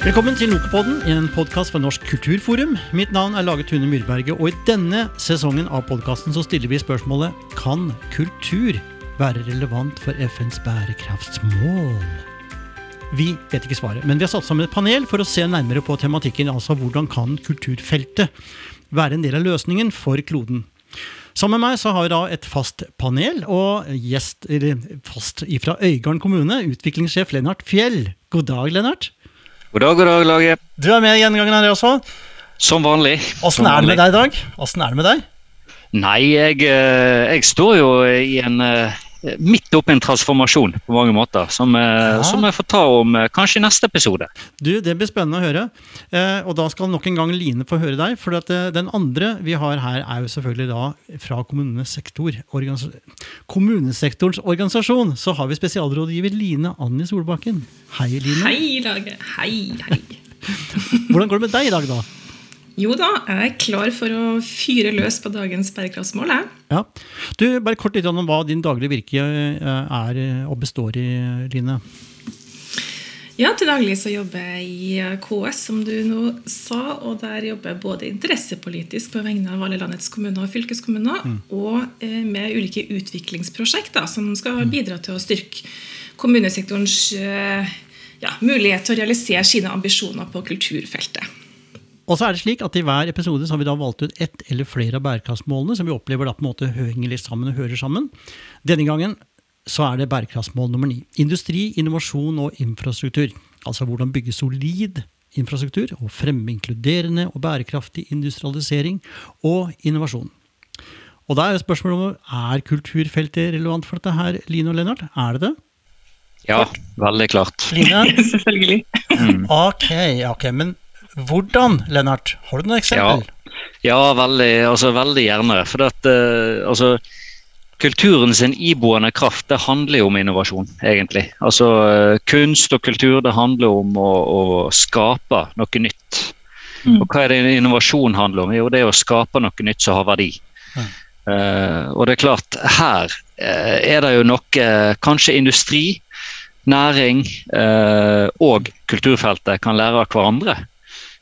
Velkommen til Lokopodden, en podkast fra Norsk kulturforum. Mitt navn er Lage Tune Myrberget, og i denne sesongen av podkasten stiller vi spørsmålet Kan kultur være relevant for FNs bærekraftsmål? Vi vet ikke svaret, men vi har satt sammen et panel for å se nærmere på tematikken, altså hvordan kan kulturfeltet være en del av løsningen for kloden. Sammen med meg så har vi da et fast panel og gjest eller fast fra Øygarden kommune, utviklingssjef Lennart Fjell. God dag, Lennart. God dag, god dag, laget. Du er med i gjengangen her også. Som vanlig. Åssen er det med deg i dag? Åssen er det med deg? Nei, jeg, eh, jeg står jo i en eh, midt oppi en transformasjon på mange måter, som, eh, ja. som, jeg får ta om kanskje i neste episode. Du, Det blir spennende å høre. Eh, og da skal nok en gang Line få høre deg. For at, eh, den andre vi har her, er jo selvfølgelig da fra kommunesektor, kommunesektorens organisasjon. Så har vi spesialrådgiver Line Anni Solbakken. Hei, Line. Hei, Lage. Hei, hei. Hvordan går det med deg i dag, da? Jo da, jeg er klar for å fyre løs på dagens bærekraftsmål. Ja. Du, bare kort litt om hva din daglige virke eh, er og består i, Line. Ja, til daglig så jobber jeg i KS, som du nå sa. Og der jobber jeg både interessepolitisk på vegne av alle landets kommuner og fylkeskommuner, mm. og eh, med ulike utviklingsprosjekter som skal mm. bidra til å styrke kommunesektorens eh, ja, mulighet til å realisere sine ambisjoner på kulturfeltet. Og så er det slik at I hver episode så har vi da valgt ut ett eller flere av bærekraftsmålene som vi opplever da på en måte henger litt sammen og hører sammen. Denne gangen så er det bærekraftsmål nummer ni. Industri, innovasjon og infrastruktur. Altså hvordan bygge solid infrastruktur og fremme inkluderende og bærekraftig industrialisering og innovasjon. Og da er spørsmålet om er kulturfeltet relevant for dette her, Line og Lennart? Er det det? Ja, veldig klart. Line? Selvfølgelig. Mm. Ok, ok, men hvordan, Lennart? Har du noen eksempel? Ja, ja veldig, altså, veldig gjerne. For at, uh, altså, kulturen sin iboende kraft det handler jo om innovasjon, egentlig. Altså, uh, kunst og kultur det handler om å, å skape noe nytt. Mm. Og hva er det innovasjon handler om? Jo, det er å skape noe nytt som har verdi. Mm. Uh, og det er klart, her er det jo noe Kanskje industri, næring og kulturfeltet kan lære av hverandre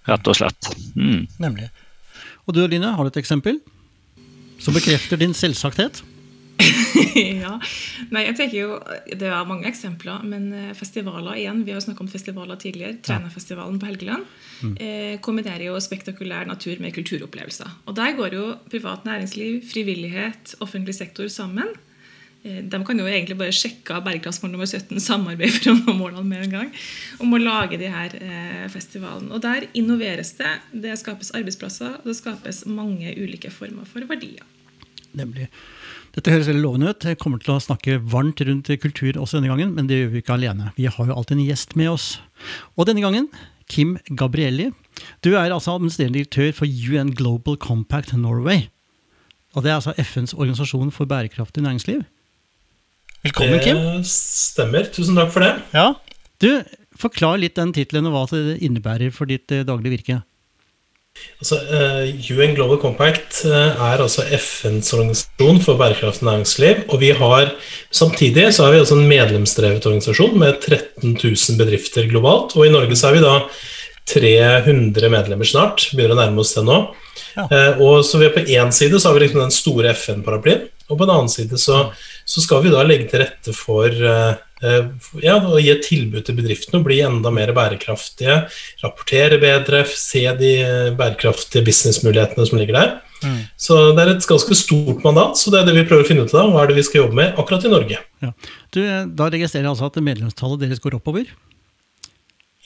rett og slett. Mm. Nemlig. Og du Line, har du et eksempel som bekrefter din selvsakthet? ja. Nei, jeg tenker jo, Det er mange eksempler, men eh, festivaler igjen, vi har snakket om festivaler tidligere. Trenerfestivalen på Helgeland mm. eh, kombinerer jo spektakulær natur med kulturopplevelser. Og Der går jo privat næringsliv, frivillighet, offentlig sektor sammen. Eh, de kan jo egentlig bare sjekke av bærekraftsmål nummer 17, samarbeid for å nå målene med en gang, om å lage de her eh, festivalene. Og der innoveres det. Det skapes arbeidsplasser, og det skapes mange ulike former for verdier. Nemlig. Dette høres veldig lovende ut. Jeg kommer til å snakke varmt rundt kultur også denne gangen, men det gjør vi ikke alene. Vi har jo alltid en gjest med oss. Og denne gangen Kim Gabrielli. Du er altså administrerende direktør for UN Global Compact Norway. Og Det er altså FNs organisasjon for bærekraftig næringsliv. Velkommen, Kim. Det stemmer. Tusen takk for det. Ja. Du, Forklar litt den tittelen og hva det innebærer for ditt uh, daglige virke. Altså, eh, UN Global Compact er altså FNs organisasjon for bærekraftig næringsliv. Og vi har samtidig så er vi også en medlemsdrevet organisasjon med 13 000 bedrifter globalt. Og i Norge så er vi da 300 medlemmer snart. Begynner å nærme oss det nå. Ja. og så vi På én side så har vi liksom den store FN-paraplyen, og på den annen side så, så, skal vi da legge til rette for uh, ja, å gi et tilbud til bedriftene og bli enda mer bærekraftige. Rapportere bedre, se de bærekraftige businessmulighetene som ligger der. Mm. Så det er et ganske stort mandat, så det er det vi prøver å finne ut av. Hva er det vi skal jobbe med akkurat i Norge. Ja. Du, da registrerer jeg altså at medlemstallet deres går oppover?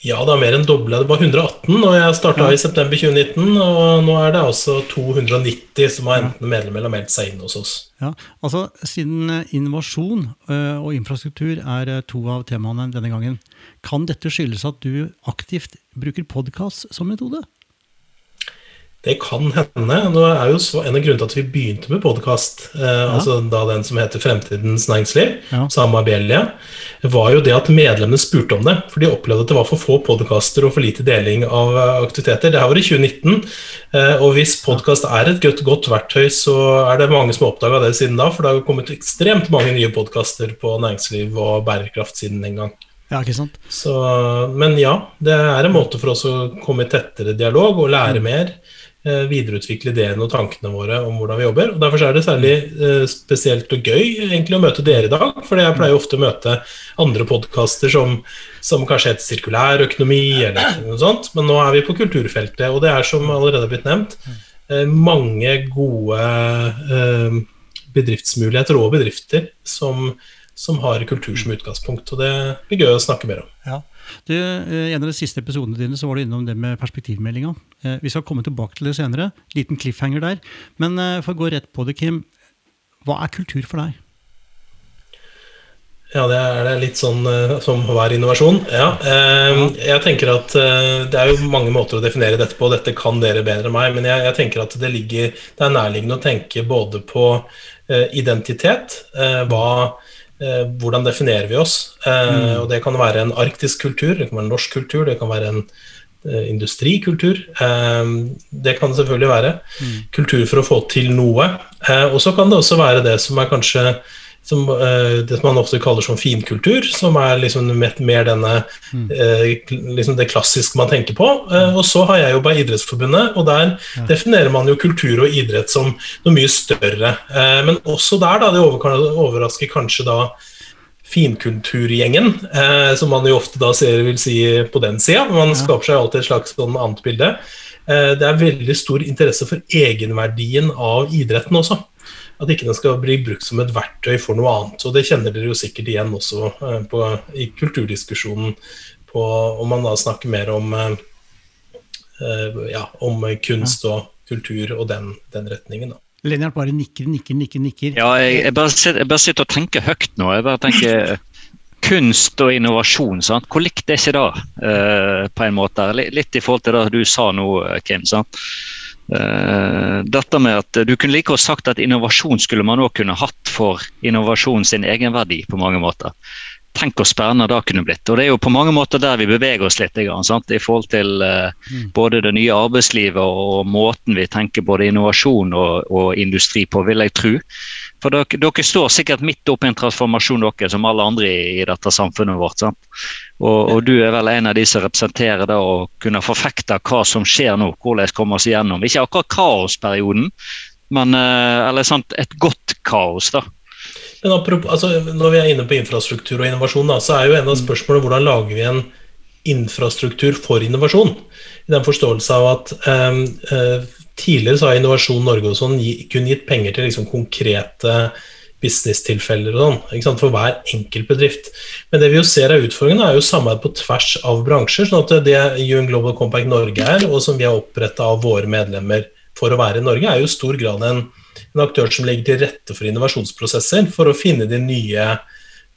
Ja, det er mer enn dobla. Det var 118 og jeg starta ja. i september 2019. Og nå er det altså 290 som har enten medlem eller meldt seg inn hos oss. Ja, altså Siden eh, innovasjon eh, og infrastruktur er eh, to av temaene denne gangen, kan dette skyldes at du aktivt bruker podkast som metode? Det kan hende. Nå er jo En av grunnene til at vi begynte med podkast, eh, ja. altså da den som heter Fremtidens næringsliv, ja. sammen med Abelia, var jo det at medlemmene spurte om det. For de opplevde at det var for få podkaster og for lite deling av eh, aktiviteter. Det her var i 2019. Eh, og hvis podkast er et godt, godt, verktøy, så er det mange som har oppdaga det siden da. For det har kommet ekstremt mange nye podkaster på næringsliv og bærekraft siden den gang. Ja, ikke sant? Så, men ja, det er en måte for oss å komme i tettere dialog og lære Mm. mer. Eh, Videreutvikle ideene og tankene våre om hvordan vi jobber. og Derfor er det særlig eh, spesielt og gøy egentlig å møte dere i dag. For jeg pleier ofte å møte andre podkaster som, som kanskje heter sirkulærøkonomi eller noe sånt. Men nå er vi på kulturfeltet, og det er som allerede har blitt nevnt, eh, mange gode bedriftsmuligheter og bedrifter som, som har kultur som utgangspunkt. Og det blir gøy å snakke mer om. Du, I en av de siste episodene dine så var du innom det med perspektivmeldinga. Eh, Vi skal komme tilbake til det senere. Liten cliffhanger der. Men eh, for å gå rett på det, Kim. Hva er kultur for deg? Ja, det er litt sånn eh, som hver innovasjon. Ja, eh, jeg tenker at eh, Det er jo mange måter å definere dette på, dette kan dere bedre enn meg. Men jeg, jeg tenker at det, ligger, det er nærliggende å tenke både på eh, identitet, eh, hva, eh, hvordan definerer vi oss. Eh, og Det kan være en arktisk kultur, det kan være en norsk kultur, det kan være en eh, industrikultur. Eh, det kan det selvfølgelig være. Kultur for å få til noe. Eh, og så kan det også være det som er kanskje som, eh, det som man ofte kaller som finkultur, som er liksom mer, mer denne mm. kl- liksom det klassiske man tenker på. Eh, og så har jeg jobba i Idrettsforbundet, og der definerer man jo kultur og idrett som noe mye større. Eh, men også der, da, det over, overrasker kanskje da finkulturgjengen, eh, som man jo ofte da ser vil si på den sida. Man skaper seg alltid et slags sånn annet bilde. Eh, det er veldig stor interesse for egenverdien av idretten også. At ikke den skal bli brukt som et verktøy for noe annet. Og det kjenner dere jo sikkert igjen også eh, på, i kulturdiskusjonen på, om man da snakker mer om, eh, eh, ja, om kunst og kultur og den, den retningen. da. Lennart bare nikker, nikker, nikker. nikker. Ja, jeg, jeg, bare sitter, jeg bare sitter og tenker høyt nå. Jeg bare tenker Kunst og innovasjon, sant? hvor likt er ikke det? uh, på en måte? Litt, litt i forhold til det du sa nå, Kim. sant? Eh, dette med at Du kunne like sagt at innovasjon skulle man òg kunne hatt for innovasjon sin egenverdi på mange måter. Tenk hvor spennende det kunne blitt. Og Det er jo på mange måter der vi beveger oss litt. Sant? I forhold til eh, både det nye arbeidslivet og måten vi tenker både innovasjon og, og industri på, vil jeg tro. For dere, dere står sikkert midt oppi en transformasjon, dere, som alle andre i, i dette samfunnet vårt. sant? Og, og du er vel en av de som representerer det å kunne forfekte hva som skjer nå, hvordan kommer oss igjennom. Ikke akkurat kaosperioden, men eh, eller sant, et godt kaos. da. Men apropos, altså, når vi er inne på infrastruktur og innovasjon, da, så er jo en av spørsmålene hvordan lager vi en infrastruktur for innovasjon? I den forståelse av at eh, eh, tidligere så har Innovasjon Norge og sånn kun gitt penger til liksom, konkrete business-tilfeller og sånn, for hver enkelt bedrift. Men det vi jo ser av utfordringene, er jo samarbeid på tvers av bransjer. sånn at det UN Global Compact Norge er, og som vi har oppretta av våre medlemmer for å være i Norge, er jo i stor grad en, en aktør som legger til rette for innovasjonsprosesser for å finne de nye,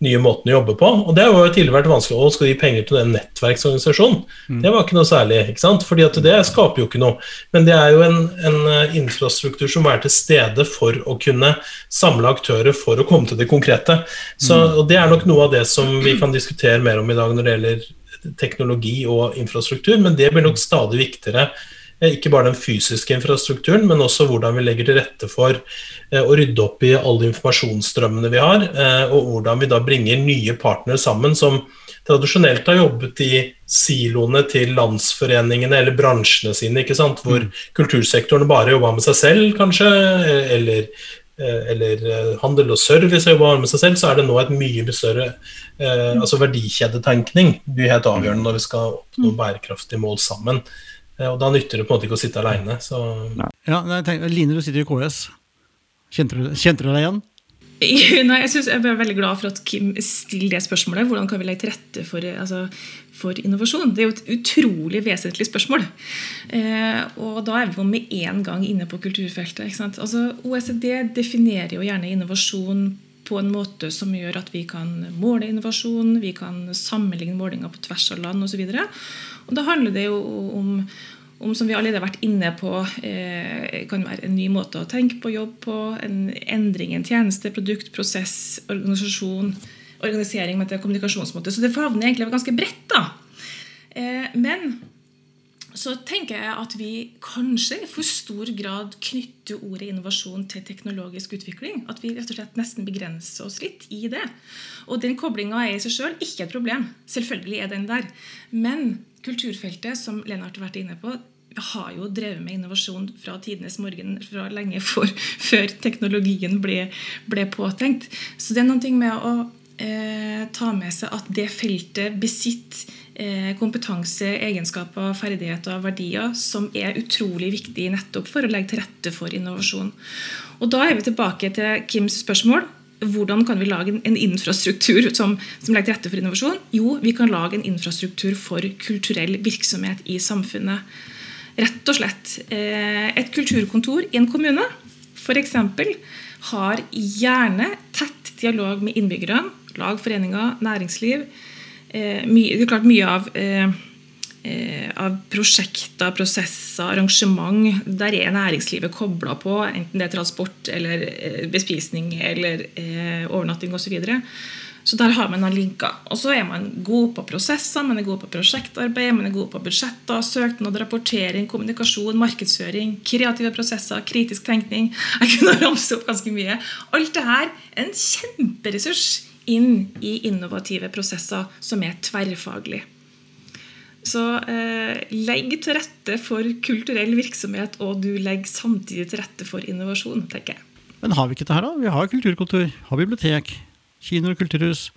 nye måtene å jobbe på. Og det har jo tidligere vært vanskelig å skal gi penger til en nettverksorganisasjon. Det var ikke noe særlig, ikke sant? fordi at det skaper jo ikke noe. Men det er jo en, en eh, infrastruktur som er til stede for å kunne samle aktører for å komme til det konkrete. Så, og Det er nok noe av det som vi kan diskutere mer om i dag når det gjelder teknologi og infrastruktur, men det blir nok stadig viktigere ikke bare den fysiske infrastrukturen, men også hvordan vi legger til rette for eh, å rydde opp i alle informasjonsstrømmene vi har, eh, og hvordan vi da bringer nye partnere sammen som tradisjonelt har jobbet i siloene til landsforeningene eller bransjene sine, ikke sant? hvor kultursektoren bare jobba med seg selv, kanskje, eller eller handel og service har jobba med seg selv, så er det nå et mye større eh, altså verdikjedetenkning blir helt avgjørende når vi skal oppnå bærekraftige mål sammen. Eh, Og da nytter det på en måte ikke å sitte aleine. Ja, Line, du sitter i KS. Kjente du, kjente du deg igjen? Nei, jeg, synes, jeg ble veldig glad for at Kim stiller det spørsmålet. Hvordan kan vi legge til rette for, altså, for innovasjon? Det er jo et utrolig vesentlig spørsmål. Eh, og da er vi jo med en gang inne på kulturfeltet. Ikke sant? Altså, OECD definerer jo gjerne innovasjon på en måte som gjør at vi kan måle innovasjon, vi kan sammenligne målinger på tvers av land osv. Da handler det jo om, om, som vi allerede har vært inne på, eh, kan være en ny måte å tenke på, jobb på, en endring i en tjeneste, produkt, prosess, organisasjon, organisering med kommunikasjonsmåte. Så det favner egentlig ganske bredt. da. Eh, men så tenker jeg at vi kanskje i for stor grad knytter ordet innovasjon til teknologisk utvikling. At vi rett og slett nesten begrenser oss litt i det. Og den koblinga er i seg sjøl ikke et problem. Selvfølgelig er den der. Men kulturfeltet, som Lennart har vært inne på, har jo drevet med innovasjon fra tidenes morgen, fra lenge for, før teknologien ble, ble, påtenkt. Så det er noe med å eh, ta med seg at det feltet besitter kompetanse, egenskaper, ferdigheter og verdier som er utrolig viktig nettopp for å legge til rette for innovasjon. Og Da er vi tilbake til Kims spørsmål. Hvordan kan vi lage en infrastruktur som, som, legger til rette for innovasjon? Jo, vi kan lage en infrastruktur for kulturell virksomhet i samfunnet. Rett og slett. Eh, et kulturkontor i en kommune f.eks. har gjerne tett dialog med innbyggerne, lag, foreninger, næringsliv. Eh, det er klart mye av, eh, av prosjekter, prosesser, arrangement der er næringslivet kobla på, enten det er transport eller bespisning eller overnatting osv. Så der har man noen linker. Og så er man god på prosesser, man er god på prosjektarbeid, man er god på budsjetter, søknad, rapportering, kommunikasjon, markedsføring, kreative prosesser, kritisk tenkning. Jeg kunne ramse opp ganske mye. Alt det her er en kjemperessurs inn i innovative prosesser som er tverrfaglige. Så eh, legg til rette for kulturell virksomhet, og du legger samtidig til rette for innovasjon, tenker jeg. Men har vi ikke det her, da? Vi har kulturkontor, har bibliotek, kinoer og kulturhus.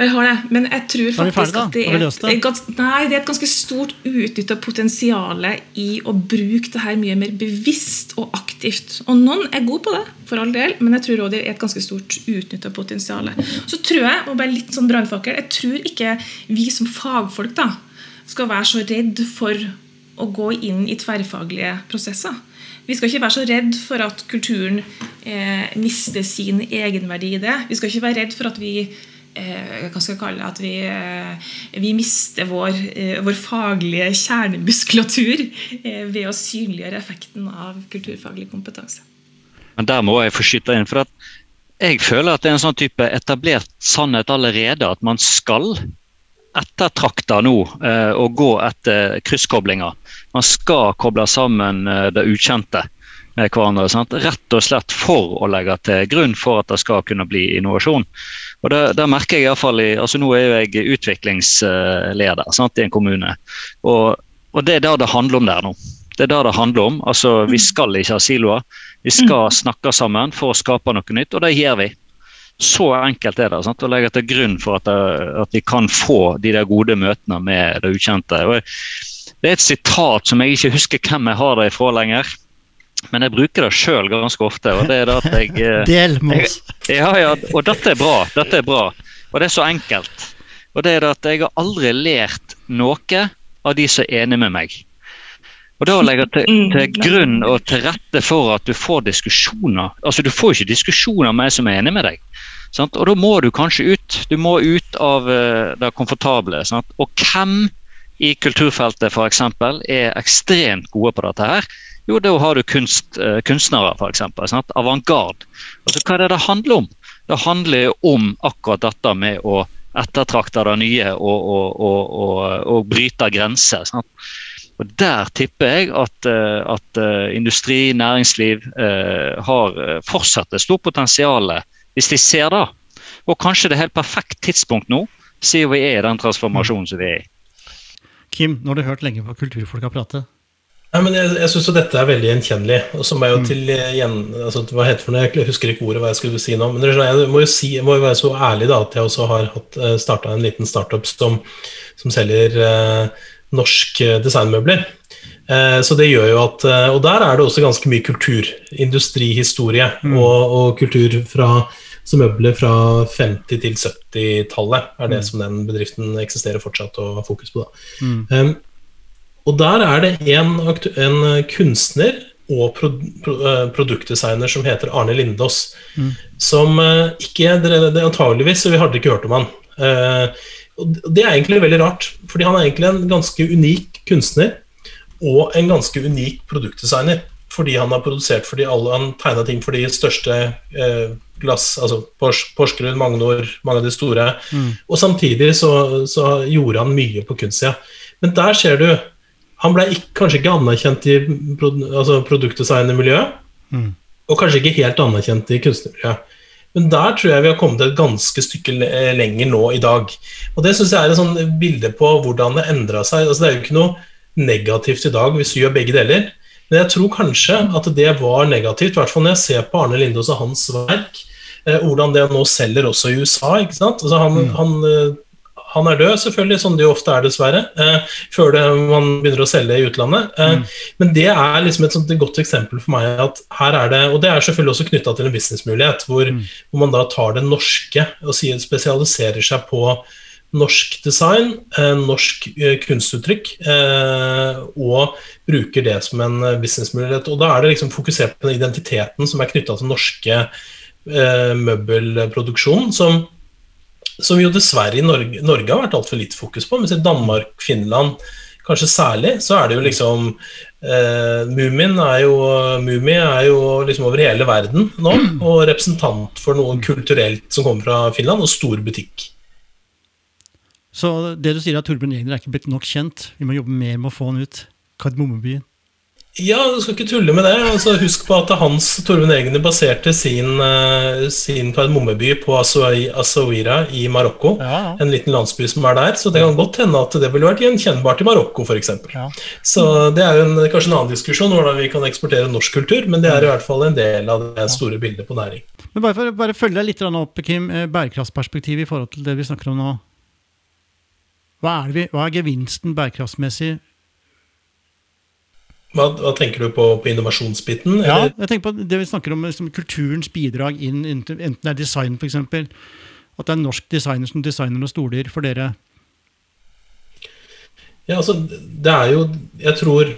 Jeg har det, men jeg tror faktisk at det er, et, nei, det er et ganske stort utnytta potensial i å bruke det her mye mer bevisst og aktivt. Og noen er gode på det, for all del, men jeg tror det er et ganske stort utnytta potensial. Så tror jeg, og bare litt sånn brannfakkel, jeg tror ikke vi som fagfolk da, skal være så redd for å gå inn i tverrfaglige prosesser. Vi skal ikke være så redd for at kulturen eh, mister sin egenverdi i det. Vi skal ikke være redd for at vi hva skal jeg kalle at vi, eh, vi mister vår, eh, vår, faglige kjernemuskulatur eh, ved å synliggjøre effekten av kulturfaglig kompetanse. Men Der må jeg få skyte inn. for jeg føler at det er en sånn type etablert sannhet allerede at man skal ettertrakte nå eh, å gå etter krysskoblinger. Man skal koble sammen eh, det ukjente med hverandre. Sant? Rett og slett for å legge til grunn for at det skal kunne bli innovasjon. Og det, det merker jeg i, hvert fall i, altså Nå er jeg utviklingsleder sant, i en kommune. Og, og det er det det handler om der nå. Det er det det handler om. Altså, Vi skal ikke ha siloer. Vi skal snakke sammen for å skape noe nytt, og det gjør vi. Så enkelt er det sant? å legge til grunn for at, det, at, vi kan få de der gode møtene med det ukjente. det er et sitat som jeg ikke husker hvem jeg har det ifra lenger. Men jeg bruker det sjøl ganske ofte. og det er det at jeg... Eh, Del med oss. Ja, ja, og dette er bra. Dette er bra. Og det er så enkelt. Og det er det at jeg har aldri lært noe av de som er enig med meg. Og da legger jeg til, mm. til, grunn og til rette for at du får diskusjoner Altså, du får ikke diskusjoner med meg som er enig med deg. Sant? Og da må du kanskje ut. Du må ut av uh, det komfortable. Sant? Og hvem i kulturfeltet f.eks. er ekstremt gode på dette her? Jo, da har du kunst, uh, kunstnere, f.eks. Avantgarde. Altså, hva er det det handler om? Det handler om akkurat dette med å ettertrakte det nye og, og, og, og bryte grenser. Sant? Og Der tipper jeg at, eh, at eh, industri, næringsliv eh, har fortsatt et stort potensial, hvis de ser det. Og kanskje det er helt perfekt tidspunkt nå, siden vi er i den transformasjonen som vi er i. Kim, nå har du hørt lenge på kulturfolka prate. Nei, men Jeg, jeg syns dette er veldig gjenkjennelig. og som er jo mm. til igjen, altså, hva heter for noe, Jeg husker ikke ordet hva jeg skulle si nå. Men jeg må jo si, jeg må jo være så ærlig da, at jeg også har starta en liten startup som, som selger eh, norsk eh, designmøbler. Eh, så det gjør jo at, eh, Og der er det også ganske mye kulturindustrihistorie mm. og, og, kultur fra så møbler fra 50- til 70-tallet er det mm. som den bedriften eksisterer fortsatt og har fokus på. Mm. Um, og der er det en, en kunstner og pro, pro, produktdesigner som heter Arne Lindås. Mm. Som ikke det, Antageligvis, vi hadde ikke hørt om han. Uh, Det er egentlig veldig rart, fordi han er egentlig en ganske unik kunstner og en ganske unik produktdesigner. Fordi han har produsert fordi alle, han tegna ting for de største eh, glass, altså Porsgrunn, Magnor, mange av de store. Mm. Og samtidig så, så, gjorde han mye på kunstsida. Men der ser du han ble ikke, kanskje ikke anerkjent i altså produktdesignermiljøet. Mm. Og kanskje ikke helt anerkjent i kunstnermiljøet. Men der tror jeg vi har kommet et ganske stykke lenger nå i dag. Og det syns jeg er et sånn bilde på hvordan det endra seg. Altså, det er jo ikke noe negativt i dag hvis du gjør begge deler. Men jeg tror kanskje at det var negativt, i hvert fall når jeg ser på Arne Lindås og hans verk. Eh, hvordan det nå selger også i USA. ikke sant? Altså, han, mm. han eh, han er død, selvfølgelig, som det jo ofte er, dessverre, eh, før det, man begynner å selge i utlandet. Eh, mm. Men det er liksom et, sånt, et godt eksempel for meg at her er det Og det er selvfølgelig også knytta til en businessmulighet, hvor, mm. hvor, man da tar det norske og sier, spesialiserer seg på norsk design, eh, norsk eh, kunstuttrykk, eh, og bruker det som en businessmulighet. Og da er det liksom fokusert på den identiteten som er knytta til norske møbelproduksjon, som som jo dessverre i Norge, Norge har vært altfor lite fokus på. Mens i Danmark, Finland kanskje særlig, så er det jo liksom eh, Mumin er jo, Mumi er jo liksom over hele verden nå, og representant for noe kulturelt som kommer fra Finland, og stor butikk. Så det du sier at Torbjørn Egner er ikke blitt nok kjent, vi må jobbe mer med å få han ut. Kardemommebyen. Ja, du skal ikke tulle med det. Altså, husk på at Hans Torbjørn Egner baserte sin, uh, sin kardemommeby på Asawira i Marokko. Ja, ja. En liten landsby som er der. Så det kan godt hende at det ville vært gjenkjennbart i Marokko, f.eks. Ja. Så det er jo en, kanskje en annen diskusjon hvordan vi kan eksportere norsk kultur, men det er i hvert fall en del av det store bildet på næring. Men bare for å følge deg litt opp, Kim, eh, bærekraftsperspektivet i forhold til det vi snakker om nå. Hva er, vi, hva er gevinsten bærekraftsmessig hva, hva, tenker du på på innovasjonsbiten? Eller? Ja, jeg tenker på det vi snakker om liksom, kulturens bidrag inn, enten det er design f.eks. At det er norsk designer som designer noen stoler for dere. Ja, altså, det er jo Jeg tror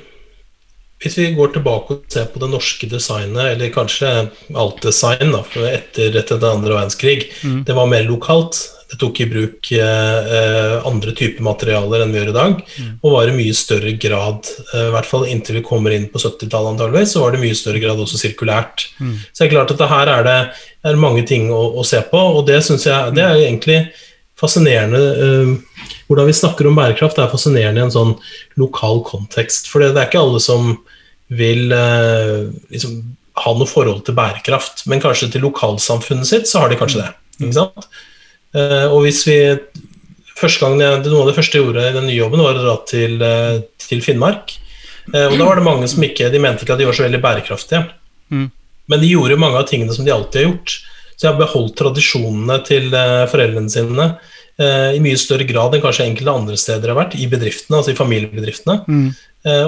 Hvis vi går tilbake og ser på det norske designet, eller kanskje alt design da, etter, etter den andre verdenskrig, mm. det var mer lokalt. Det tok i bruk eh, eh, andre typer materialer enn vi gjør i dag. Mm. Og var i mye større grad, eh, i hvert fall inntil vi kommer inn på 70-tallet antageligvis, så var det i mye større grad også sirkulært. Mm. Så det er klart at det her er det er mange ting å, å, se på, og det syns jeg det er egentlig fascinerende. Eh, hvordan vi snakker om bærekraft er fascinerende i en sånn lokal kontekst. For det, det er ikke alle som vil eh, liksom, ha noe forhold til bærekraft, men kanskje til lokalsamfunnet sitt så har de kanskje det. ikke sant? Eh, og hvis vi første gang jeg, Noe av det første jeg gjorde i den nye jobben, var å dra til, eh, til Finnmark. Eh, og da var det mange som ikke De mente ikke at de var så veldig bærekraftige. Mm. Men de gjorde mange av tingene som de alltid har gjort. Så jeg har beholdt tradisjonene til foreldrene sine i mye større grad enn kanskje enkelte andre steder har vært, i bedriftene, altså i familiebedriftene. Mm.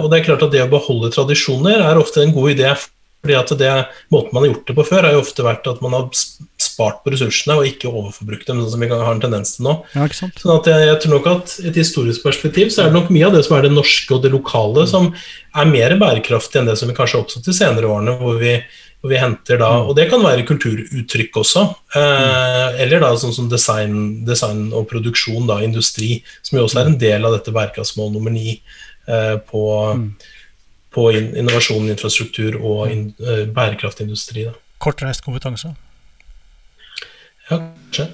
Og det er klart at det å beholde tradisjoner er ofte en god idé fordi at det, Måten man har gjort det på før, har jo ofte vært at man har spart på ressursene og ikke overforbrukt dem, sånn som vi har en tendens til nå. Ja, sånn at jeg, jeg, tror nok at I et historisk perspektiv så er det nok mye av det som er det norske og det lokale, som er mer bærekraftig enn det som vi kanskje har oppstått de senere årene, hvor vi, hvor vi henter da, og Det kan være kulturuttrykk også, eh, eller da sånn som design, design, og produksjon, da, industri, som jo også er en del av dette bærekraftsmål nummer ni eh, på mm på innovasjon, infrastruktur og in, uh, bærekraftig industri. Da. Kortreist kompetanse? Ja, kanskje.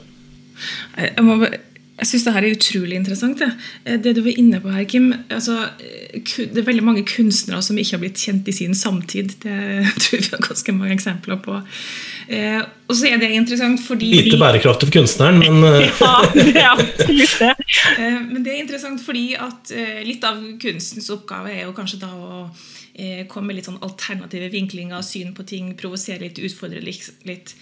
Jeg, må, jeg syns det her er utrolig interessant. Det, eh, det du var inne på her, Kim. Altså, det er veldig mange kunstnere som ikke har blitt kjent i sin samtid. Det tror vi har ganske mange eksempler på. Eh, og så er det interessant fordi Lite bærekraftig for kunstneren, men eh. ja, det eh, Men det er interessant fordi at eh, litt av kunstens oppgave er jo kanskje da å eh, komme med litt sånn alternative vinklinger, syn på ting, provosere litt, utfordre litt.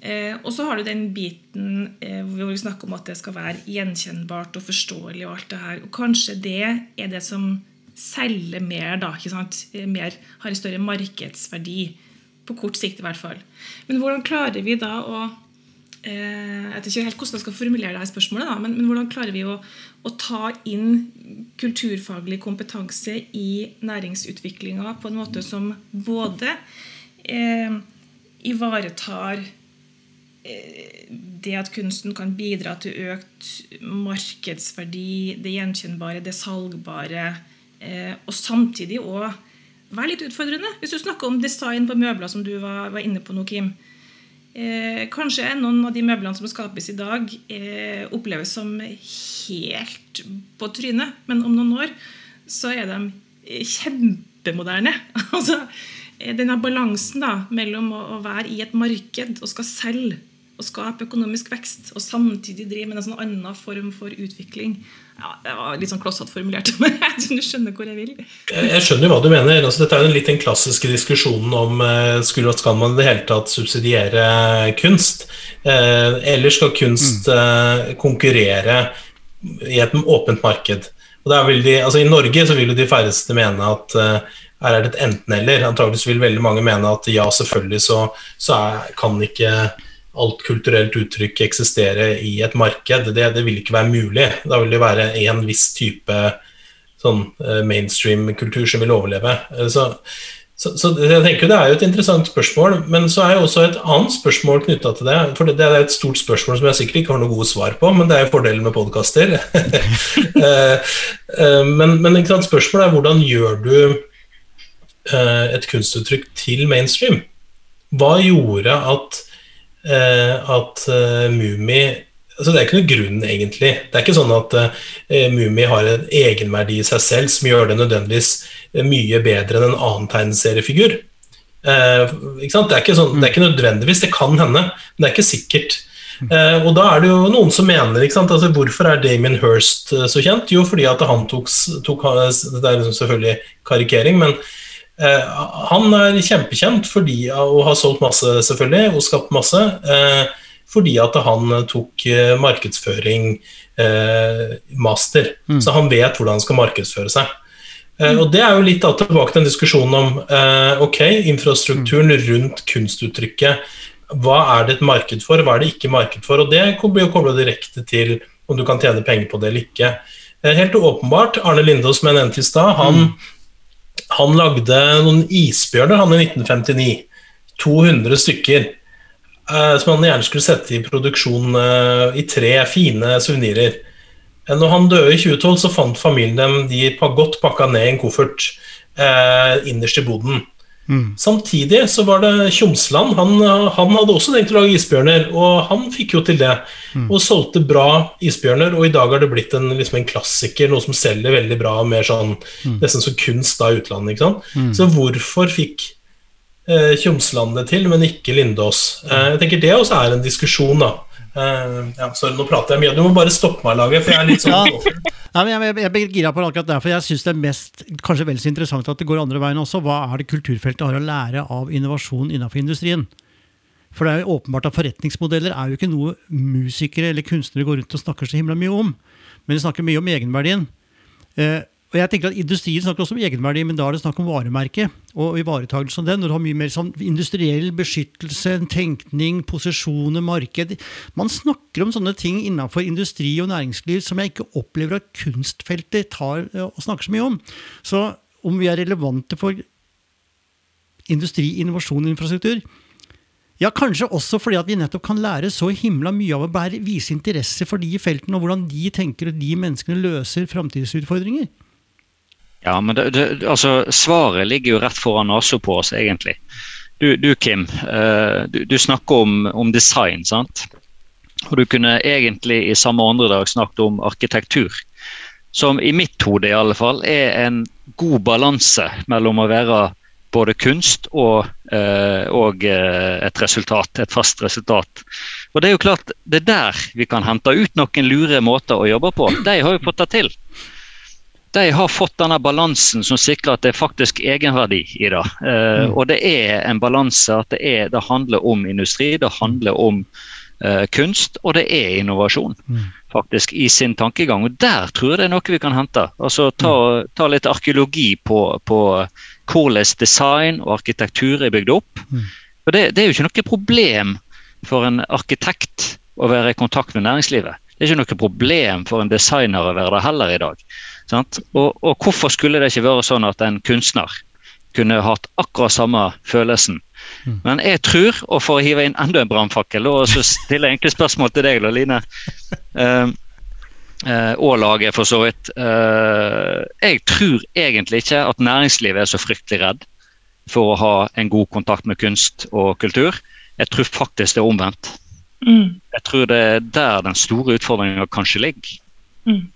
Eh, og så har du den biten eh, hvor vi snakker om at det skal være gjenkjennbart og forståelig. og alt det her. Og kanskje det er det som selger mer, da. ikke sant? Mer, har en større markedsverdi. På kort sikt, i hvert fall. Men hvordan klarer vi da å eh, Jeg vet ikke helt hvordan jeg skal formulere det her spørsmålet, da, men, men hvordan klarer vi å, å, ta inn kulturfaglig kompetanse i næringsutviklinga på en måte som både eh, ivaretar eh, det at kunsten kan bidra til økt markedsverdi, det gjenkjennbare, det salgbare, eh, og samtidig òg være litt utfordrende. Hvis du snakker om design på møbler, som du var, inne på nå, Kim. Eh, kanskje noen av de møblene som skapes i dag, eh, oppleves som helt på trynet. Men om noen år så er de kjempemoderne. altså, denne balansen da, mellom å være i et marked og skal selge og skape økonomisk vekst, og samtidig drive med en sånn annen form for utvikling. Ja, Det var litt sånn klossete formulert, men du skjønner hvor jeg vil. Jeg skjønner hva du mener. Altså, dette er jo litt den klassiske diskusjonen om uh, skal man i det hele tatt subsidiere kunst, uh, eller skal kunst mm. konkurrere i et åpent marked. Og de, altså I Norge så vil jo de færreste mene at her er det et enten-eller. Antakeligvis vil veldig mange mene at ja, selvfølgelig så, så er, kan ikke alt kulturelt uttrykk eksistere i et marked. Det, det, vil ikke være mulig. Da vil det være en viss type sånn uh, mainstream-kultur som vil overleve. Uh, så, så, så, jeg tenker Det er jo et interessant spørsmål, men så er jo også et annet spørsmål knytta til det. For det, det, er et stort spørsmål som jeg sikkert ikke har noe gode svar på, men det er jo fordelen med podkaster. Men men, men spørsmålet er hvordan gjør du et kunstuttrykk til mainstream? Hva gjorde at Eh, at uh, Mummi altså Det er ikke noe grunn, egentlig. Det er ikke sånn at uh, Mummi har en egenverdi i seg selv som gjør det nødvendigvis mye bedre enn en annen tegneseriefigur. Uh, det, er ikke sånn, det er ikke nødvendigvis, det kan hende, men det er ikke sikkert. Uh, og da er det jo noen som mener altså, Hvorfor er Damien Hirst så kjent? Jo, fordi at han tok, tok Det er liksom selvfølgelig karikering, men Eh, han er kjempekjent fordi, og har solgt masse, selvfølgelig, og skapt masse. Eh, fordi at han tok eh, markedsføring master. Mm. Så han vet hvordan han skal markedsføre seg. Mm. Og Det er jo litt da, tilbake til en diskusjon om ok, infrastrukturen mm. rundt kunstuttrykket. Hva er det et marked for, hva er det ikke marked for? og Det blir jo kobla direkte til om du kan tjene penger på det eller ikke. Helt åpenbart, Arne Lindås, som jeg nevnte i stad, han mm han lagde noen isbjørner han i 1959. 200 stykker. Eh, som han gjerne skulle sette i produksjon eh, i tre fine suvenirer. Eh, når han døde i 2012, så fant familien dem de godt pakka ned i en koffert innerst i boden. Mm. Samtidig så var det Tjomsland. Han, han, hadde også tenkt å lage isbjørner, og han fikk jo til det. Mm. Og solgte bra isbjørner, og i dag har det blitt en, liksom en klassiker, noe som selger veldig bra, mer sånn mm. nesten som kunst da i utlandet. Mm. Så hvorfor fikk eh, Tjomsland det til, men ikke Lindås? Eh, jeg tenker Det også er en diskusjon, da. Uh, ja, sorry, nå prater jeg mye. Du må bare stoppe meg, Laget, for jeg er litt sånn ja. Nei, men Jeg, jeg, jeg gira på akkurat derfor. Jeg syns det er mest kanskje vel så interessant at det går andre veien også. Hva er det kulturfeltet har å lære av innovasjon innenfor industrien? For det er jo åpenbart at Forretningsmodeller er jo ikke noe musikere eller kunstnere går rundt og snakker så himla mye om. Men de snakker mye om egenverdien. Uh, og jeg tenker at Industrien snakker også om egenverdi, men da er det snakk om varemerke og ivaretakelse av den. Når du har mye mer sånn industriell beskyttelse, tenkning, posisjoner, marked. Man snakker om sånne ting innenfor industri og næringsliv som jeg ikke opplever at kunstfeltet tar og snakker så mye om. Så om vi er relevante for industri, innovasjon og infrastruktur, ja, kanskje også fordi at vi nettopp kan lære så himla mye av å bære, vise interesse for de feltene, og hvordan de tenker og de menneskene løser framtidsutfordringer. Ja, men det, det, altså, Svaret ligger jo rett foran nesa på oss, egentlig. Du, du Kim, uh, du, du, snakker om, om, design, sant? Og du kunne egentlig i samme åndedrag snakket om arkitektur. Som i mitt hode i alle fall er en god balanse mellom å være både kunst og, uh, og uh, et resultat, et fast resultat. Og Det er jo klart, det er der vi kan hente ut noen lure måter å jobbe på. De har jo fått det til de har fått denne balansen som sikrer at det er faktisk egenverdi i det. Uh, mm. Og det er en balanse at det, er, det, handler om industri, det handler om uh, kunst, og det er innovasjon. Mm. faktisk I sin tankegang. Og der tror jeg det er noe vi kan hente. Altså Ta, mm. ta litt arkeologi på, på, hvordan design og arkitektur er bygd opp. Mm. Og det, det er jo ikke noe problem for en arkitekt å være i kontakt med næringslivet. Det er ikke noe problem for en designer å være det heller i dag. Og, og, hvorfor skulle det ikke være sånn at en kunstner kunne hatt akkurat samme følelsen? Mm. Men jeg tror, og for å hive inn enda en brannfakkel, og så stiller jeg egentlig spørsmål til deg, Line. Uh, uh, og laget, for så vidt. Uh, jeg tror egentlig ikke at næringslivet er så fryktelig redd for å ha en god kontakt med kunst og kultur. Jeg tror faktisk det er omvendt. Mm. Jeg tror det er der den store utfordringa kanskje ligger. Mm.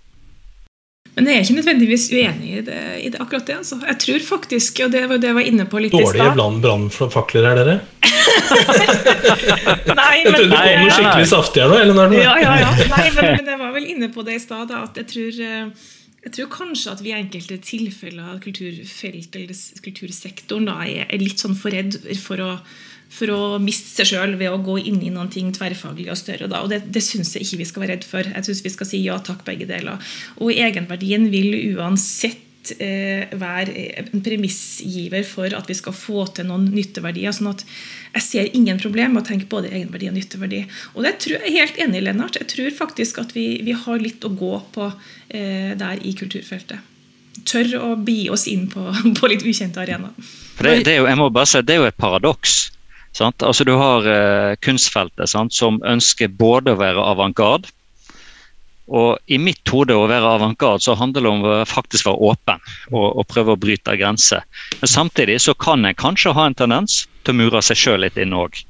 Men jeg er ikke nødvendigvis uenig i det, i det akkurat det. Altså. Jeg tror faktisk, og det var det jeg var inne på litt Dårlige i stad brannfakler er dere? Nei, men, Jeg trodde det kom noe skikkelig saftig her nå. Eller noe. ja, ja, ja. Nei, men, men jeg var vel inne på det i stad, at jeg tror, eh, jeg tror kanskje at vi i enkelte tilfeller av kulturfelt eller kultursektoren da, er litt sånn for redd for å, for å miste seg sjøl ved å gå inn i noen ting tverrfaglig og større. Da. Og det, det syns jeg ikke vi skal være redd for. Jeg syns vi skal si ja takk, begge deler. Og egenverdien vil uansett eh, være en premissgiver for at vi skal få til noen nytteverdier. sånn at jeg ser ingen problem med å tenke både egenverdi og nytteverdi. Og det tror jeg er helt enig i, Lennart. Jeg tror faktisk at vi, vi har litt å gå på eh, der i kulturfeltet. Tør å bi oss inn på, på litt ukjente arenaer. Det, det, jeg må bare si, det er jo et paradoks. Sant? Altså, du har eh, kunstfeltet sant, som ønsker både å være avantgarde og i mitt hode å være avantgarde så handler det om å faktisk være åpen og, og prøve å bryte grenser. Men samtidig så kan en kanskje ha en tendens til å mure seg sjøl litt inn òg.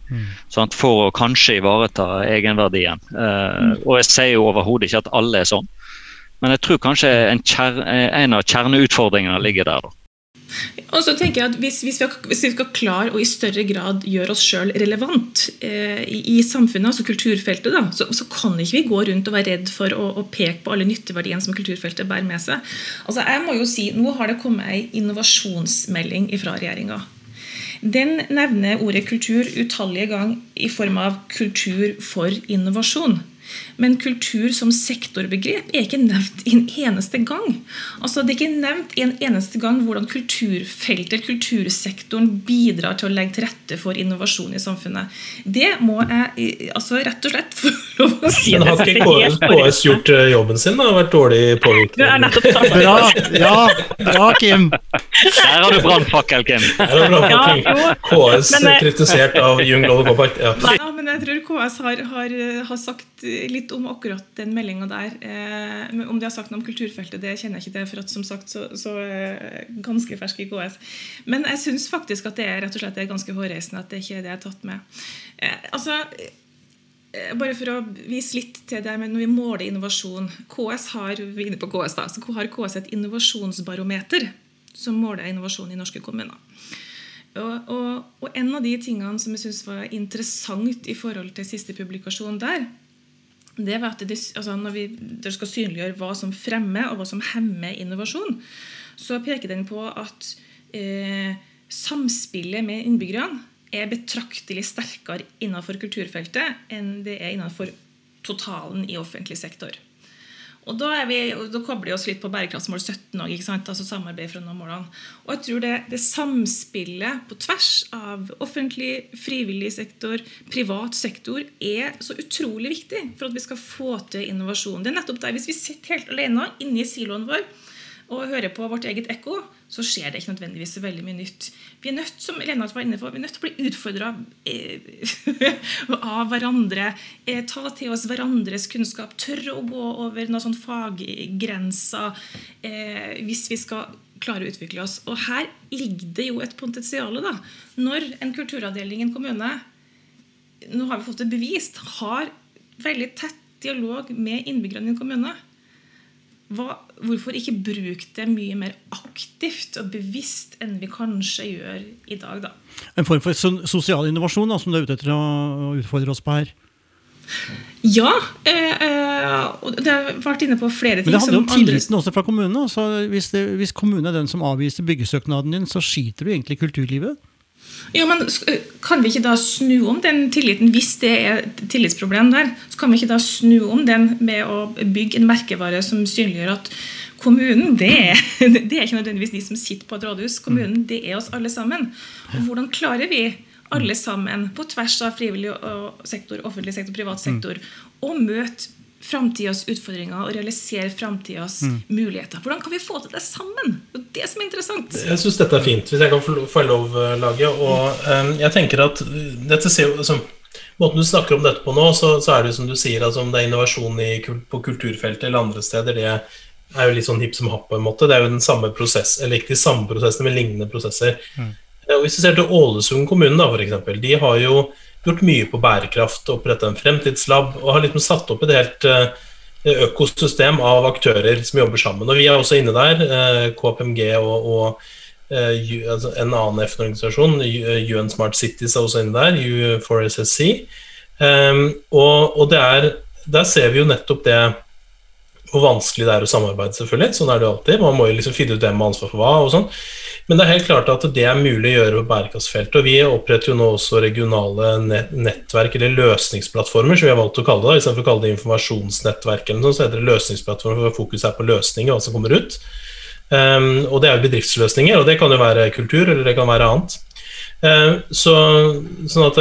For å kanskje ivareta egenverdien. Eh, og jeg sier jo overhodet ikke at alle er sånn. Men jeg tror kanskje en, kjer, en av kjerneutfordringene ligger der. da. Og så tenker jeg at hvis, hvis, vi, har, hvis vi skal klare å i større grad gjøre oss sjøl relevant eh, i, i samfunnet, altså kulturfeltet, da, så, så kan ikke vi gå rundt og være redd for å, å peke på alle nytteverdiene som kulturfeltet bærer med seg. Altså jeg må jo si, Nå har det kommet ei innovasjonsmelding fra regjeringa. Den nevner ordet kultur utallige ganger i form av kultur for innovasjon. Men kultur som sektorbegrep er ikke nevnt en eneste gang. Altså Det er ikke nevnt en eneste gang hvordan kulturfeltet, kultursektoren, bidrar til å legge til rette for innovasjon i samfunnet. Det må jeg eh, altså rett og slett få lov å si. Men har det ikke KS, KS gjort eh, jobben sin? da? Vært dårlig påvirkning? Bra! Ja, bra, Kim. Der har du brannfakkel, Kim. Det Ja. KS Men, eh, kritisert av Young Global Compact. Ja. Ja, men jeg tror KS har, har, har sagt litt om akkurat den meldinga der. Eh, om de har sagt noe om kulturfeltet, det kjenner jeg ikke til, for at som sagt så, så eh, ganske fersk i KS. Men jeg syns faktisk at det er rett og slett ganske hårreisende at det ikke er det jeg har tatt med. Eh, altså, eh, bare for å vise litt til det men når vi måler innovasjon. KS har vi er inne på KS da, så har KS et innovasjonsbarometer som måler innovasjon i norske kommuner. Og, og, og en av de tingene som jeg syns var interessant i forhold til siste publikasjon der, det var at det, altså når vi skal synliggjøre hva som fremmer og hva som hemmer innovasjon, så peker den på at eh, samspillet med innbyggerne er betraktelig sterkere innenfor kulturfeltet enn det er innenfor totalen i offentlig sektor. Og Da, vi, da kobler vi oss litt på bærekraftsmål 17 òg, altså samarbeid for å nå målene. Og jeg tror det, det samspillet på tvers av offentlig, frivillig sektor, privat sektor, er så utrolig viktig for at vi skal få til innovasjon. Det er nettopp der, Hvis vi sitter helt alene inne i siloen vår og hører på vårt eget ekko, så skjer det ikke nødvendigvis veldig mye nytt. Vi er nødt som Lennart var inne på, vi er nødt til å bli utfordra av hverandre. Eh, ta til oss hverandres kunnskap. Tørre å gå over noen sånn faggrenser eh, hvis vi skal klare å utvikle oss. Og her ligger det jo et potensial. da. Når en kulturavdeling i en kommune nå har vi fått det bevist, har veldig tett dialog med innbyggerne i en kommune, hva, hvorfor ikke bruke det mye mer aktivt og bevisst enn vi kanskje gjør i dag, da? En form for sosial innovasjon da, som du er ute etter å utfordre oss på her. Ja, eh, eh, og det har vært inne på flere ting Men det handler om som andre tilliten også fra kommunen. Altså, hvis, det, hvis kommunen er den som avviser byggesøknaden din, så skiter du egentlig i kulturlivet. Ja, men Kan vi ikke da snu om den tilliten, hvis det er et tillitsproblem der? Så kan vi ikke da snu om den med å bygge en merkevare som synliggjør at kommunen, det er, det er ikke nødvendigvis de som sitter på et rådhus. Kommunen, det er oss alle sammen. Og hvordan klarer vi alle sammen, på tvers av frivillig sektor, offentlig sektor, privat sektor, å møte framtidas utfordringer og realisere framtidas muligheter? Hvordan kan vi få til det sammen? Det er det som er interessant. Jeg syns dette er fint, hvis jeg kan få lov, eh, Lage. Og um, jeg tenker at eh, dette ser jo altså, Måten du snakker om dette på nå, så, så er det jo som du sier, altså om det er innovasjon i, på kulturfeltet eller andre steder, det er jo litt sånn hipp som happ på en måte. Det er jo den samme prosess, eller ikke de samme prosessene, men lignende prosesser. Mm. Og hvis du ser til Ålesund kommune, da, for eksempel, de har jo gjort mye på bærekraft, opprettet en fremtidslab og har liksom satt opp et helt eh, økosystem av aktører som jobber sammen. Og Vi er også inne der, KPMG og, og altså en annen FN-organisasjon, UN Smart Cities er også inne der, U4SSC. Um, og, og er, der ser vi jo nettopp det hvor vanskelig det er å samarbeide, selvfølgelig. Sånn er det jo alltid. Man må jo liksom finne ut hvem har ansvar for hva og sånn. Men det er helt klart at det er mulig å gjøre på bærekraftsfeltet. Og vi oppretter jo nå også regionale nettverk, eller løsningsplattformer, som vi har valgt å kalle det. Istedenfor å kalle det informasjonsnettverk, eller noe, så heter det løsningsplattformer, for fokus er på løsninger, hva som kommer ut. Um, og det er jo bedriftsløsninger, og det kan jo være kultur, eller det kan være annet. Uh, så, sånn at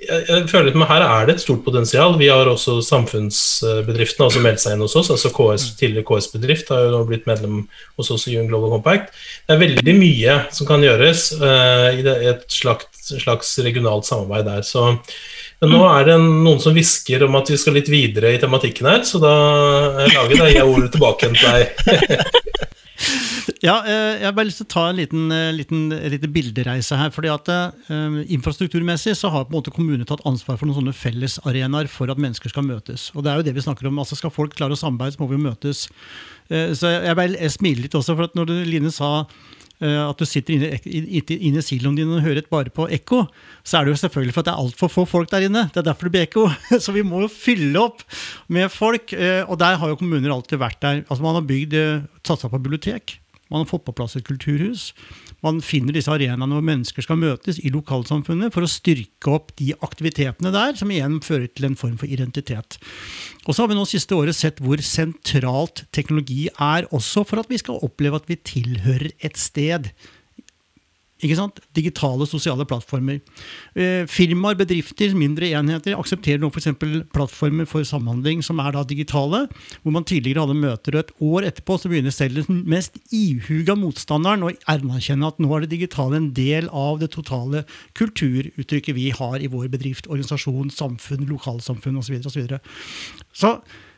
jeg, føler at Her er det et stort potensial. Vi har også samfunnsbedriftene altså meldt seg inn hos oss. altså KS, Tidligere KS-bedrift har jo blitt medlem hos oss i UN Global Compact. Det er veldig mye som kan gjøres uh, i et slags, slags, regionalt samarbeid der. Så men nå er det noen som hvisker om at vi skal litt videre i tematikken her, så da lager jeg ordet tilbake til deg. Ja, eh, jeg har bare lyst til å ta en liten, eh, liten, liten bildereise her. fordi at uh, Infrastrukturmessig så har på en måte kommunene tatt ansvar for noen sånne fellesarenaer for at mennesker skal møtes. Og det er jo det vi snakker om. altså Skal folk klare å samarbeide, så må vi jo møtes. Uh, så jeg, jeg smiler litt også, for at når Line sa at du sitter inne, inne i siloen din og hører bare på ekko, så er det jo selvfølgelig for at det er altfor få folk der inne. Det er derfor det blir ekko. Så vi må jo fylle opp med folk. Og der har jo kommuner alltid vært der. Altså Man har bygd, satsa på bibliotek. Man har fått på plass et kulturhus. Man finner disse arenaene hvor mennesker skal møtes i lokalsamfunnet for å styrke opp de aktivitetene der, som igjen fører til en form for identitet. Og så har vi nå siste året sett hvor sentralt teknologi er også for at vi skal oppleve at vi tilhører et sted ikke sant? Digitale sosiale plattformer. Eh, firmaer, bedrifter, mindre enheter aksepterer nå f.eks. plattformer for samhandling som er da digitale, hvor man tidligere hadde møter, og et år etterpå så begynner selv den mest ihuga motstanderen å erkjenne at nå er det digitale en del av det totale kulturuttrykket vi har i vår bedrift, organisasjon, samfunn, lokalsamfunn osv. Så, videre, og så, så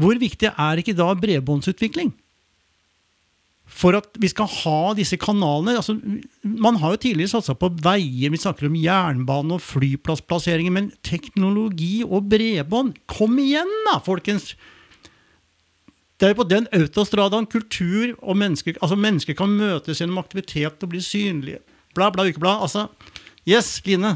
hvor viktig er ikke da bredbåndsutvikling? For at vi skal ha disse kanalene altså, Man har jo tidligere satsa på veier, vi snakker om jernbane og flyplassplasseringer, men teknologi og bredbånd Kom igjen, da, folkens! Det er jo på den autostradaen kultur og mennesker altså mennesker kan møtes gjennom aktivitet og bli synlige. Bla, bla, ikke bla. Altså, yes, Line?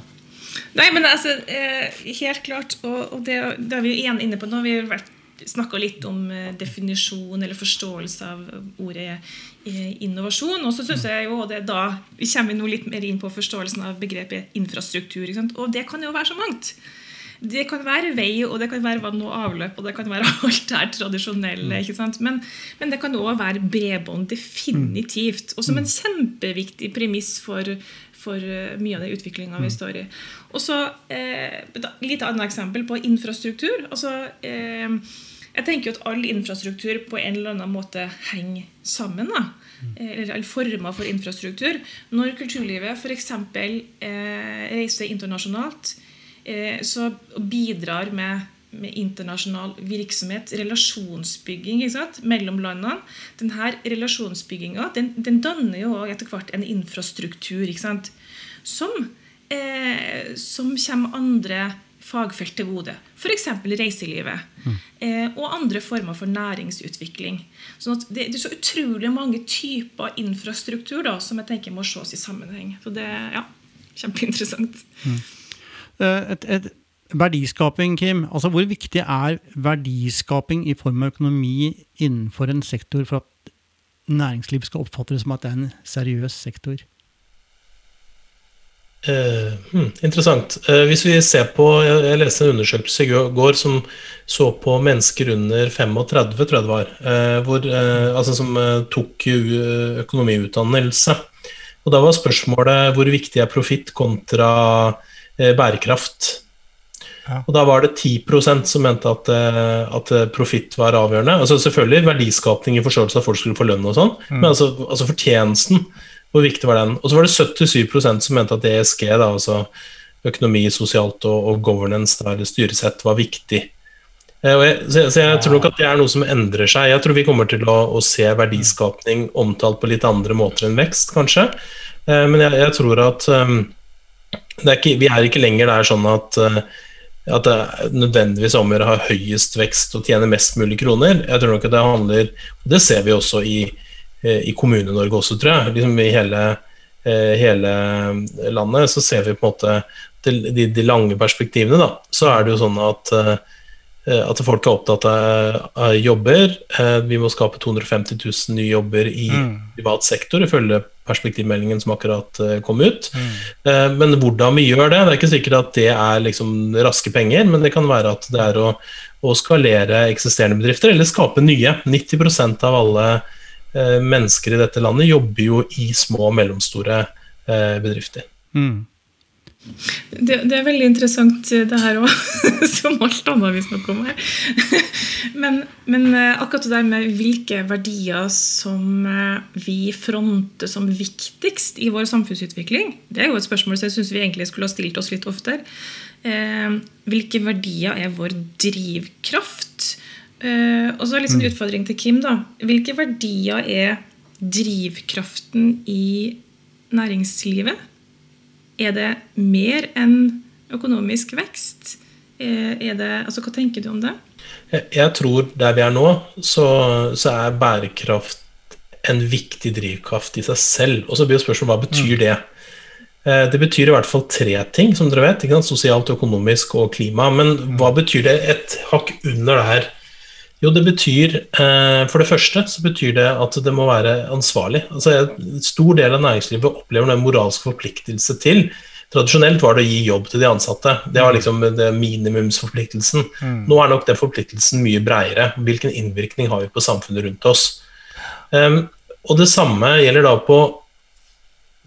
Nei, men altså, eh, helt klart, og, det, det, er vi igjen inne på nå. Vi har vært snakka litt om eh, definisjon eller forståelse av ordet eh, innovasjon. Og så synes jeg jo, det da, Vi kommer nå litt mer inn på forståelsen av begrepet infrastruktur. Og det kan jo være så mangt. Det kan være vei, og det kan være vann og avløp, og det kan være alt det tradisjonelle. Mm. ikke sant? Men, men det kan òg være bredbånd. Definitivt. Og som en kjempeviktig premiss for, for eh, mye av den utviklinga vi mm. står i. Og så eh, Litt annet eksempel på infrastruktur. altså eh, jeg tenker jo at all infrastruktur på en eller annen måte henger sammen. da, Eller former for infrastruktur. Når kulturlivet f.eks. Eh, reiser internasjonalt, eh, så bidrar med, med internasjonal virksomhet, relasjonsbygging mellom landene. Denne relasjonsbygginga den, den danner jo etter hvert en infrastruktur som, eh, som kommer andre fagfelt til gode. F.eks. reiselivet. Mm. Eh, og andre former for næringsutvikling. Sånn det, det, er så utrolig mange typer infrastruktur da, som jeg tenker må ses i sammenheng. Så det er ja, kjempeinteressant. Mm. Eh, et, et, verdiskaping, Kim. Altså, hvor viktig er verdiskaping i form av økonomi innenfor en sektor for at næringslivet skal oppfatte det som at det er en seriøs sektor? Uh, hmm, interessant. Uh, hvis vi ser på Jeg, jeg leste en undersøkelse i går som så på mennesker under 35, tror jeg det var, uh, hvor, altså som tok økonomiutdannelse. Og Da var spørsmålet hvor viktig er profitt kontra bærekraft. Ja. Og Da var det 10% som mente at, at profitt var avgjørende. Altså Selvfølgelig verdiskapning i forståelse av at folk skulle få lønn og sånn, mm. men altså, altså fortjenesten hvor viktig var den? Og så var det 77% som mente at ESG, da, altså økonomi, sosialt og, og governance, da, eller styresett, var viktig. Eh, jeg, så, jeg, så, jeg tror nok at det er noe som endrer seg. Jeg tror vi kommer til å, å se verdiskapning omtalt på litt andre måter enn vekst, kanskje. Eh, men jeg, jeg tror at um, er ikke, vi er ikke lenger der sånn at uh, at det nødvendigvis om å gjøre å ha høyest vekst og tjene mest mulig kroner. Jeg tror nok at det handler Det ser vi også i, eh, i Kommune-Norge også, tror jeg. Liksom I hele, eh, hele, landet så ser vi på en måte de, de lange perspektivene. da, Så er det jo sånn at at folk er opptatt av jobber. Vi må skape 250 000 nye jobber i mm. privat sektor, ifølge perspektivmeldingen som akkurat eh, kom ut. Mm. Men hvordan vi gjør det, det er ikke sikkert at det er liksom raske penger, men det kan være at det er å, å skalere eksisterende bedrifter eller skape nye. 90% av alle eh, mennesker i dette landet jobber jo i små og mellomstore bedrifter. Mm. Det, det, er veldig interessant, det her òg, som alt annet vi snakker om her. Men, men, eh, akkurat det der med hvilke verdier som eh, vi fronter som viktigst i vår samfunnsutvikling, det er jo et spørsmål som jeg syns vi egentlig skulle ha stilt oss litt oftere. Eh, hvilke verdier er vår drivkraft? Eh, og så sånn mm. utfordring til Kim. da. Hvilke verdier er drivkraften i næringslivet? Er det mer enn økonomisk vekst? Eh, er det, altså, hva tenker du om det? Jeg tror der vi er nå, så, så er bærekraft en viktig drivkraft i seg selv. Og så blir spørsmålet hva betyr mm. det? Eh, det betyr i hvert fall tre ting, som dere vet. Sosialt, økonomisk og klima. Men hva betyr det et hakk under det her? Jo, det betyr eh, For det første så betyr det at det må være ansvarlig. Altså, En stor del av næringslivet opplever en moralsk forpliktelse til. Tradisjonelt var det å gi jobb til de ansatte. Det var mm. liksom det minimumsforpliktelsen. Mm. Nå er nok den forpliktelsen mye breiere. Hvilken innvirkning har vi på samfunnet rundt oss? Um, og det samme gjelder da på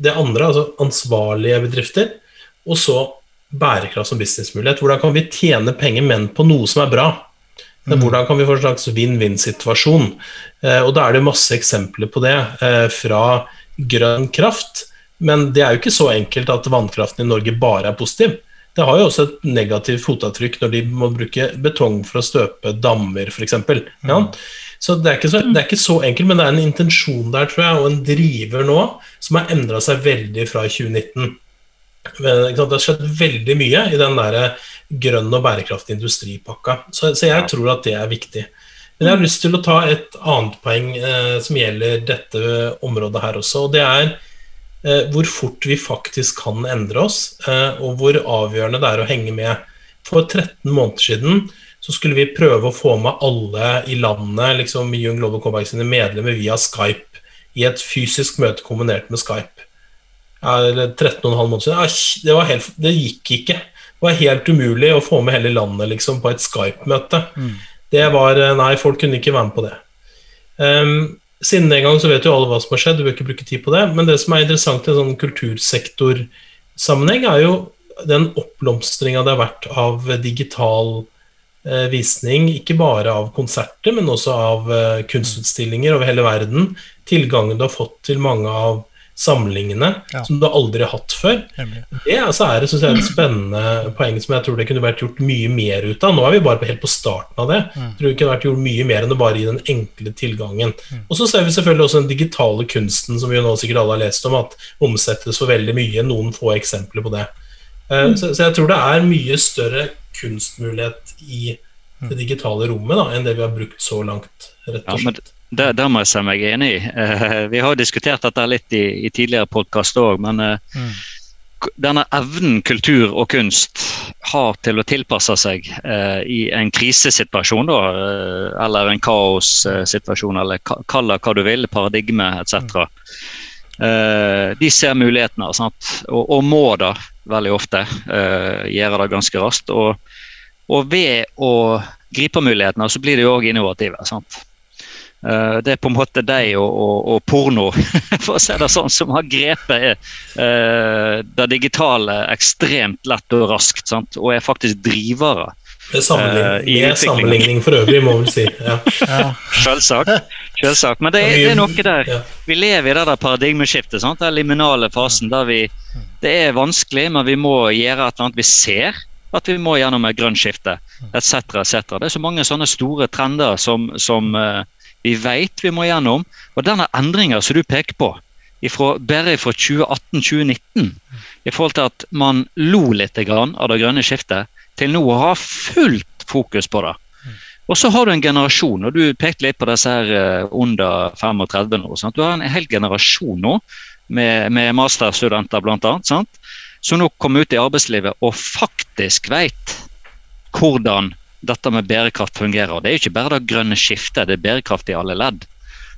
det andre, altså ansvarlige bedrifter. Og så bærekraft som businessmulighet. Hvordan kan vi tjene penger, men på noe som er bra? Mm. Hvordan kan vi få en slags vinn-vinn-situasjon? Eh, og Da er det masse eksempler på det eh, fra grønn kraft. Men det er jo ikke så enkelt at vannkraften i Norge bare er positiv. Det har jo også et negativt fotavtrykk når de må bruke betong for å støpe dammer, f.eks. Ja? Mm. Så det, så det er, ikke så, enkelt, men det er en intensjon der, tror jeg, og en driver nå som har endra seg veldig fra 2019. Det har skjedd veldig mye i den der grønn og bærekraftig industripakka. Så, så, jeg tror at det er viktig. Men jeg har lyst til å ta et annet poeng eh, som gjelder dette området her også. og det er eh, hvor fort vi faktisk kan endre oss, eh, og hvor avgjørende det er å henge med. For 13 måneder siden så skulle vi prøve å få med alle i landet liksom Young Global Comeback sine medlemmer via Skype i et fysisk møte kombinert med Skype. Ja, 13,5 måneder siden. Det, helt, det gikk ikke. Det var helt umulig å få med hele landet liksom, på et Skype-møte. Mm. Det var eh, Nei, folk kunne ikke være med på det. Um, siden den gang så vet jo alle hva som har skjedd, du bør ikke bruke tid på det. Men det som er interessant i en sånn kultursektorsammenheng, er jo den oppblomstringa det har vært av digital eh, visning, ikke bare av konserter, men også av eh, kunstutstillinger over hele verden. Tilgangen du har fått til mange av samlingene ja. som du aldri har hatt før. Det altså, er synes jeg, et spennende poeng som jeg tror det kunne vært gjort mye mer ut av. Nå er vi bare helt på starten av det. Mm. Jeg tror det kunne vært gjort mye mer enn å bare gi den enkle tilgangen. Mm. Og så ser vi selvfølgelig også den digitale kunsten, som vi jo nå sikkert alle har lest om, at omsettes for veldig mye. Noen få eksempler på det. Uh, mm. så, så, jeg tror det er mye større kunstmulighet i det digitale rommet da, enn det vi har brukt så langt. rett og slett. Ja, det, det må jeg si meg enig i. Uh, vi har diskutert dette litt i, i tidligere podkast òg, men uh, mm. denne evnen kultur og kunst har til å tilpasse seg uh, i en krisesituasjon, da, eller en kaossituasjon, eller kall det hva du vil, paradigme etc. De ser mulighetene sant? Og, og, må da veldig ofte gjøre det ganske raskt. Og, og ved å gripe mulighetene, så blir de òg innovative. sant? Uh, det er på en måte deg og, og, og, porno, for å si det sånn, som har grepet uh, det digitale ekstremt lett og raskt. Sant? Og er faktisk drivere. Med sammenligning, uh, sammenligning for øvrig, må vi si. Ja. ja. Selvsagt. Selvsagt. Men det er, det er, noe der. Vi lever i det der paradigmeskiftet. Sant? Den liminale fasen der vi Det er vanskelig, men vi må gjøre et eller annet. Vi ser at vi må gjennom et grønt skifte, etc. Et det er så mange sånne store trender som, som uh, vi vet vi må gjennom. Og denne endringa som du peker på, ifra, bare fra 2018-2019 i forhold til at man lo litt av det grønne skiftet, til nå å ha fullt fokus på det. Og så har du en generasjon, og du pekte litt på disse her eh, under 35 nå. Sant? Du har en hel generasjon nå med, med masterstudenter bl.a. som nå kommer ut i arbeidslivet og faktisk vet hvordan dette med bærekraft fungerer. Det er jo ikke bare det grønne skiftet, det er bærekraft i alle ledd.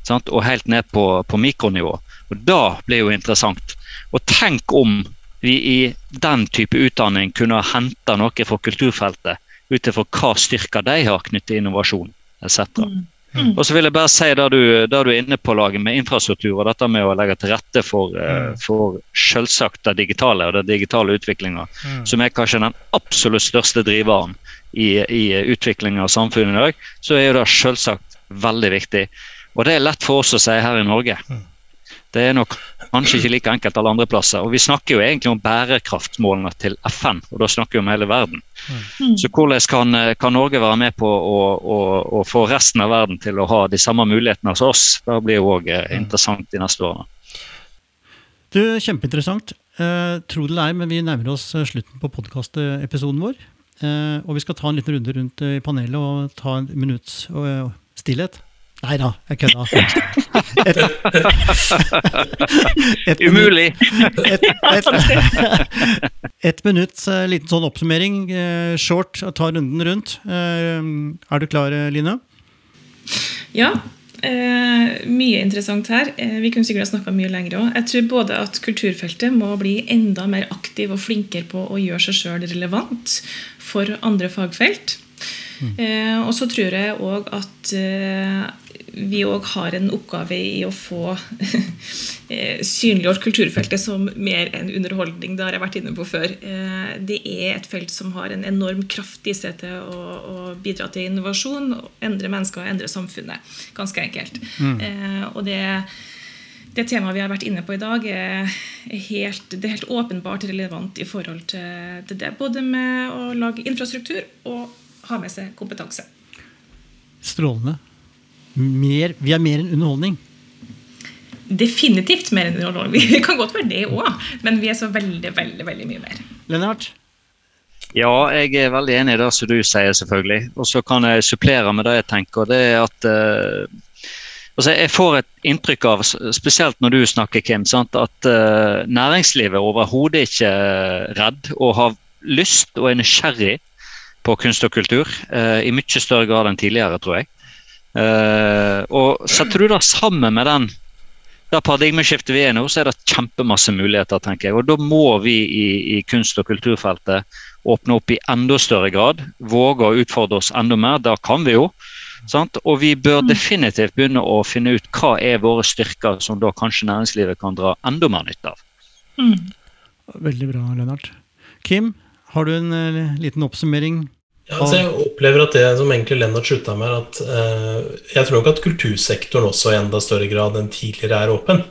Sant? Og helt ned på, på mikronivå. Og Da blir jo interessant. Og tenk om vi i den type utdanning kunne ha henta noe fra kulturfeltet ut ifra hva styrker de har knyttet til innovasjon etc. Mm. Mm. Og så vil jeg bare si det du, det du er inne på laget med infrastruktur og dette med å legge til rette for, mm. for selvsagt det digitale og den digitale utviklinga, mm. som er kanskje den absolutt største driveren i, i utviklinga av samfunnet i dag, så er jo det selvsagt veldig viktig. Og det er lett for oss å si her i Norge. Mm. Det er nok kanskje ikke like enkelt alle andre plasser. Og vi snakker jo egentlig om bærekraftsmålene til FN, og da snakker vi om hele verden. Mm. Så hvordan kan, kan, Norge være med på å, å, å, få resten av verden til å ha de samme mulighetene som oss? Det blir jo òg eh, mm. interessant de neste årene. Du, Kjempeinteressant. Eh, tro det eller ei, men vi nærmer oss eh, slutten på podkastepisoden vår. Eh, og vi skal ta en liten runde rundt i panelet og ta en minutts eh, stillhet. Nei da, jeg kødda. Et, et, Umulig! Et, et, minutts uh, liten sånn oppsummering. Uh, short, ta runden rundt. Uh, er du klar, Line? Ja. mye interessant her. vi kunne sikkert ha snakka mye lenger òg. Jeg tror både at kulturfeltet må bli enda mer aktiv og flinkere på å gjøre seg sjøl relevant for andre fagfelt. Mm. og så tror jeg òg at vi òg har en oppgave i å få eh, synliggjort kulturfeltet som mer enn underholdning. Det har jeg vært inne på før. Eh, det er et felt som har en enorm kraft i seg til å, å bidra til innovasjon, endre mennesker og endre samfunnet. Ganske enkelt. Mm. Eh, og det det temaet vi har vært inne på i dag, er helt, det er helt åpenbart relevant i forhold til det. Både med å lage infrastruktur og ha med seg kompetanse. Strålende mer, vi er mer enn underholdning. Definitivt mer enn underholdning. Vi kan godt være det òg, men vi er så veldig, veldig, veldig mye mer. Lennart? Ja, jeg er veldig enig i det som du sier, selvfølgelig. Og så kan jeg supplere med det jeg tenker. det er at uh, altså Jeg får et inntrykk av, spesielt når du snakker, Kim, sant, at uh, næringslivet overhodet ikke er redd og har lyst og er nysgjerrig på kunst og kultur. Uh, I mye større grad enn tidligere, tror jeg. Uh, og Setter du det sammen med den det paradigmeskiftet vi er i nå, så er det kjempemasse muligheter. tenker jeg. Og Da må vi i, i, kunst- og kulturfeltet åpne opp i enda større grad. Våge å utfordre oss enda mer. Det kan vi jo. Sant? Og vi bør mm. definitivt begynne å finne ut hva er våre styrker som da kanskje næringslivet kan dra enda mer nytte av. Mm. Veldig bra, Lennart. Kim, har du en uh, liten oppsummering ja, altså jeg opplever at det som egentlig Lennart slutta med, at uh, jeg tror nok at kultursektoren også i enda større grad enn tidligere er åpen.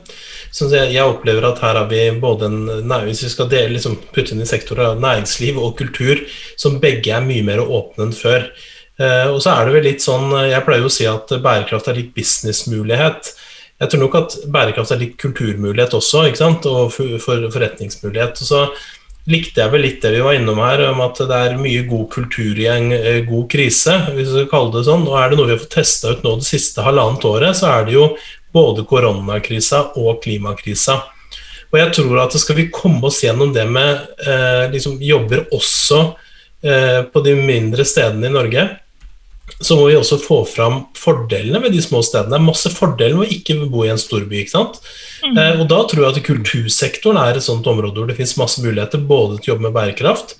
Så jeg, jeg opplever at her har vi både en Hvis vi skal dele, liksom, putte inn i sektorer næringsliv og kultur, som begge er mye mer åpne enn før. Uh, og så er det vel litt sånn Jeg pleier jo å si at bærekraft er litt businessmulighet. Jeg tror nok at bærekraft er litt kulturmulighet også, ikke sant? og for, for forretningsmulighet. Og så likte jeg vel litt det vi var innom her, om at det er mye god kultur i en eh, god krise, hvis vi skal kalle det sånn. Og er det noe vi har fått testa ut nå det siste halvannet året, så er det jo både koronakrisa og klimakrisa. Og jeg tror at skal vi komme oss gjennom det med eh, liksom jobber også eh, på de mindre stedene i Norge, så må vi også få fram fordelene ved de små stedene. Det er masse fordeler med å ikke bo i en storby. ikke sant? Mm. Eh, og da tror jeg at kultursektoren er et sånt område hvor det finnes masse muligheter både til å jobbe med bærekraft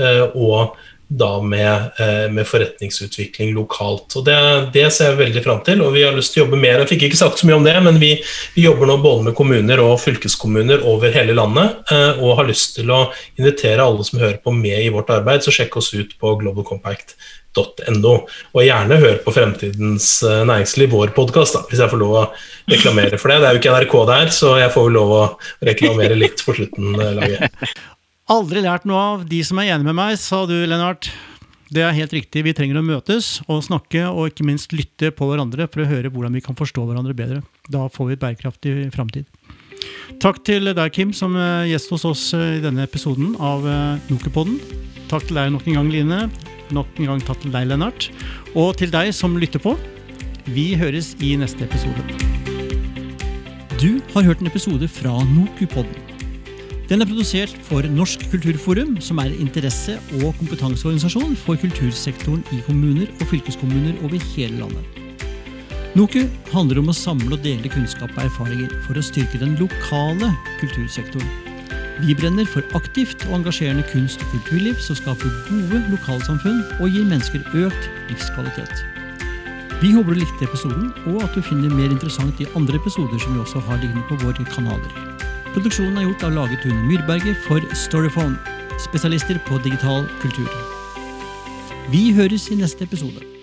eh, og da med, eh, med, forretningsutvikling lokalt. Og det, det, ser jeg veldig fram til, og vi har lyst til å jobbe mer. Jeg fikk ikke sagt så mye om det, men vi, vi jobber nå både med kommuner og fylkeskommuner over hele landet, eh, og har lyst til å invitere alle som hører på med i vårt arbeid, så sjekk oss ut på globalcompact.no. Og gjerne hør på Fremtidens eh, næringsliv, vår podkast, hvis jeg får lov å reklamere for det. Det er jo ikke NRK der, så jeg får vel lov å reklamere litt på slutten. Laget. Aldri lært noe av de som er enig med meg, sa du, Lennart. Det er helt riktig. Vi trenger å møtes og snakke, og ikke minst lytte på hverandre for å høre hvordan vi kan forstå hverandre bedre. Da får vi et bærekraftig framtid. Takk til deg, Kim, som eh, gjest hos oss eh, i denne episoden av Nokerpodden. Takk til deg nok en gang, Line. Nok en gang takk til deg, Lennart. Og til deg som lytter på. Vi høres i neste episode. Du har hørt en episode fra Nokupodden. Den er produsert for Norsk kulturforum, som er interesse- og kompetanseorganisasjon for kultursektoren i kommuner og fylkeskommuner over hele landet. NOKU handler om å samle og dele kunnskap og erfaringer for å styrke den lokale kultursektoren. Vi brenner for aktivt og engasjerende kunst- og kulturliv som skaper gode lokalsamfunn og gir mennesker økt livskvalitet. Vi håper du likte episoden, og at du finner mer interessant i andre episoder som vi også har liggende på våre kanaler. Produksjonen er gjort av Lage Tune Myrberget for Storyphone, spesialister på digital kultur. Vi høres i neste episode.